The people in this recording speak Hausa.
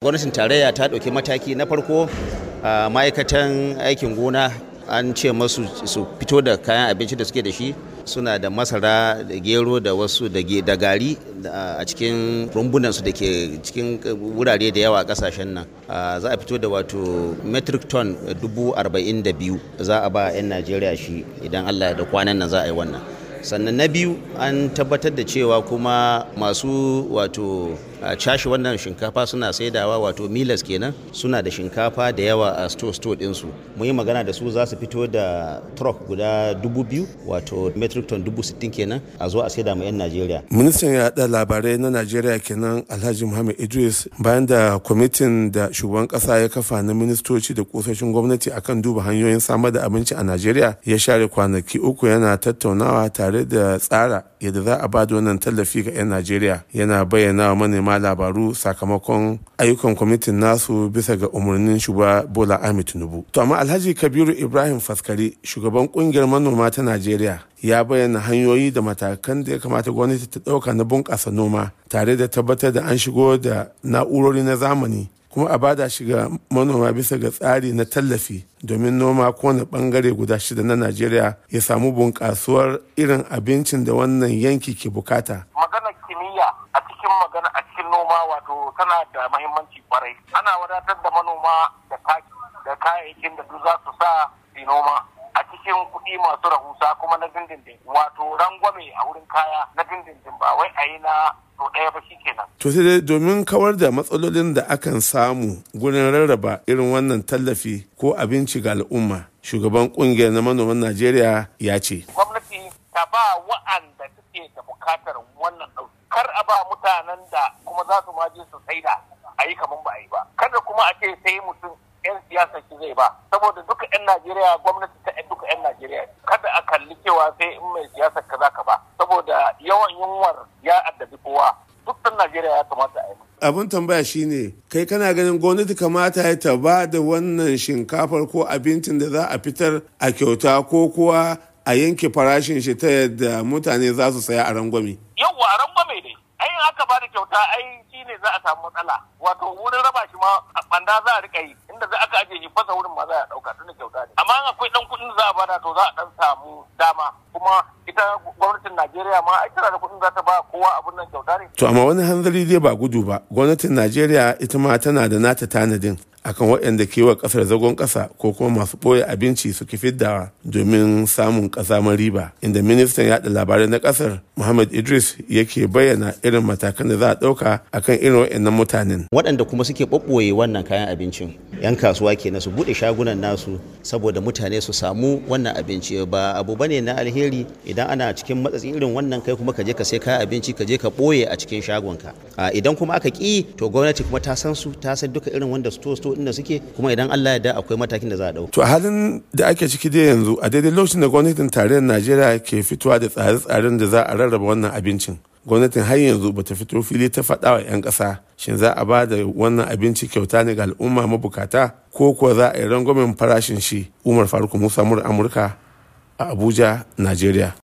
gwamnatin tarayya ta ɗauki mataki na farko a ma'aikatan aikin gona an ce masu su fito da kayan abinci da suke da shi suna da masara da gero da wasu da gari a cikin rumbunansu da ke cikin wurare da yawa a ƙasashen nan. Za a fito da wato metric ton dubu arba'in da biyu za a ba 'yan najeriya shi idan allah da kwanan nan za a yi wannan. Sannan na biyu an tabbatar da cewa kuma masu wato a cashe wannan shinkafa suna saidawa wato milas kenan suna da shinkafa da yawa a store store ɗinsu. Mun yi magana da su za su fito da truck guda dubu biyu wato metric ton dubu sittin kenan a zo a saida ma 'yan najeriya. Ministan yaɗa labarai na najeriya kenan alhaji muhammad idris bayan da kwamitin da shugaban ƙasa ya kafa na ministoci da kusoshin gwamnati akan duba hanyoyin samar da abinci a najeriya ya share kwanaki uku yana tattaunawa tare da tsara yadda za a ba da wannan tallafi ga 'yan najeriya. Yana bayyana wa manema labaru sakamakon ayyukan kwamitin nasu bisa ga umarnin shugaba bola ahmed tinubu. To amma alhaji kabiru ibrahim faskari shugaban ƙungiyar manoma ta najeriya ya bayyana hanyoyi da matakan da ya kamata gwamnati ta ɗauka na bunƙasa noma tare da tabbatar da an shigo da na'urori na zamani kuma a ba da shi ga manoma bisa ga tsari na tallafi domin noma kowane ɓangare guda shida na najeriya ya samu bunƙasuwar irin abincin da wannan yanki ke buƙata. Maganar kimiyya a cikin magana a cikin wato tana da mahimmanci ƙwarai ana wadatar da manoma da da kayayyakin da duk za su sa su noma a cikin kuɗi masu rahusa kuma na dindindin wato rangwame a wurin kaya na dindindin ba wai a yi na to ɗaya ba kenan. To sai dai domin kawar da matsalolin da akan samu gurin rarraba irin wannan tallafi ko abinci ga al'umma shugaban ƙungiyar na manoman Najeriya ya ce. Gwamnati ta ba wa'anda suke da buƙatar wannan ɗauki. Kar a ba mutanen da za su maje su saida a yi kamar ba a yi ba. Kada kuma a ce sai mutum 'yan siyasa ki zai ba. Saboda duka 'yan Najeriya gwamnati ta duka 'yan Najeriya. Kada a kalli cewa sai in mai siyasar ka za ka ba. Saboda yawan yunwar ya addabi kowa dukkan Najeriya ya kamata a yi. Abin tambaya shine kai kana ganin gwamnati kamata ya ta ba da wannan shinkafar ko abincin da za a fitar a kyauta ko kuwa a yanke farashin shi ta yadda mutane za su saya a rangwame. Yawwa a rangwame ne. Aka ba da kyauta ai shi ne za a samu matsala. Wato wurin raba shi ma a banda za a riƙa yi inda za aka ajiye shi fasa wurin ma za a ɗauka tunda kyauta ne. Amma akwai dan kuɗin za a ba da to za a dan samu dama kuma ita gwamnatin Najeriya ma ai tana da kuɗin za ta ba kowa abun nan kyauta ne. To amma wani hanzari dai ba gudu ba gwamnatin Najeriya ita ma tana da nata tanadin akan waɗanda ke wa ƙasar zagon ƙasa ko kuma masu ɓoye abinci su fiddawa domin samun ƙazamar riba inda ministan yaɗa labarai na ƙasar Muhammad Idris yake bayyana irin matakan da za a ɗauka akan irin waɗannan mutanen. Waɗanda kuma suke ɓaɓɓoye wannan kayan abincin 'yan kasuwa ke su buɗe shagunan nasu saboda mutane su samu wannan abinci ba abu ba ne na alheri idan ana cikin matsatsi irin wannan kai kuma ka je ka sai kayan abinci ka je ka ɓoye a cikin shagonka idan kuma aka ƙi to gwamnati kuma ta san su ta san duka irin wanda sto sto inda suke kuma idan Allah ya da akwai matakin da za a ɗauka. To a halin da ake ciki dai yanzu a daidai lokacin da gwamnatin tarayyar Najeriya ke fitowa da tsare-tsaren da za a rarraba wannan abincin. Gwamnatin har yanzu bata fito fili ta faɗa wa 'yan ƙasa shin za a ba da wannan abinci kyauta ne ga al'umma mabukata ko kuwa za a yi rangwamen farashin shi Umar Faruk Musa Amurka a Abuja, Najeriya.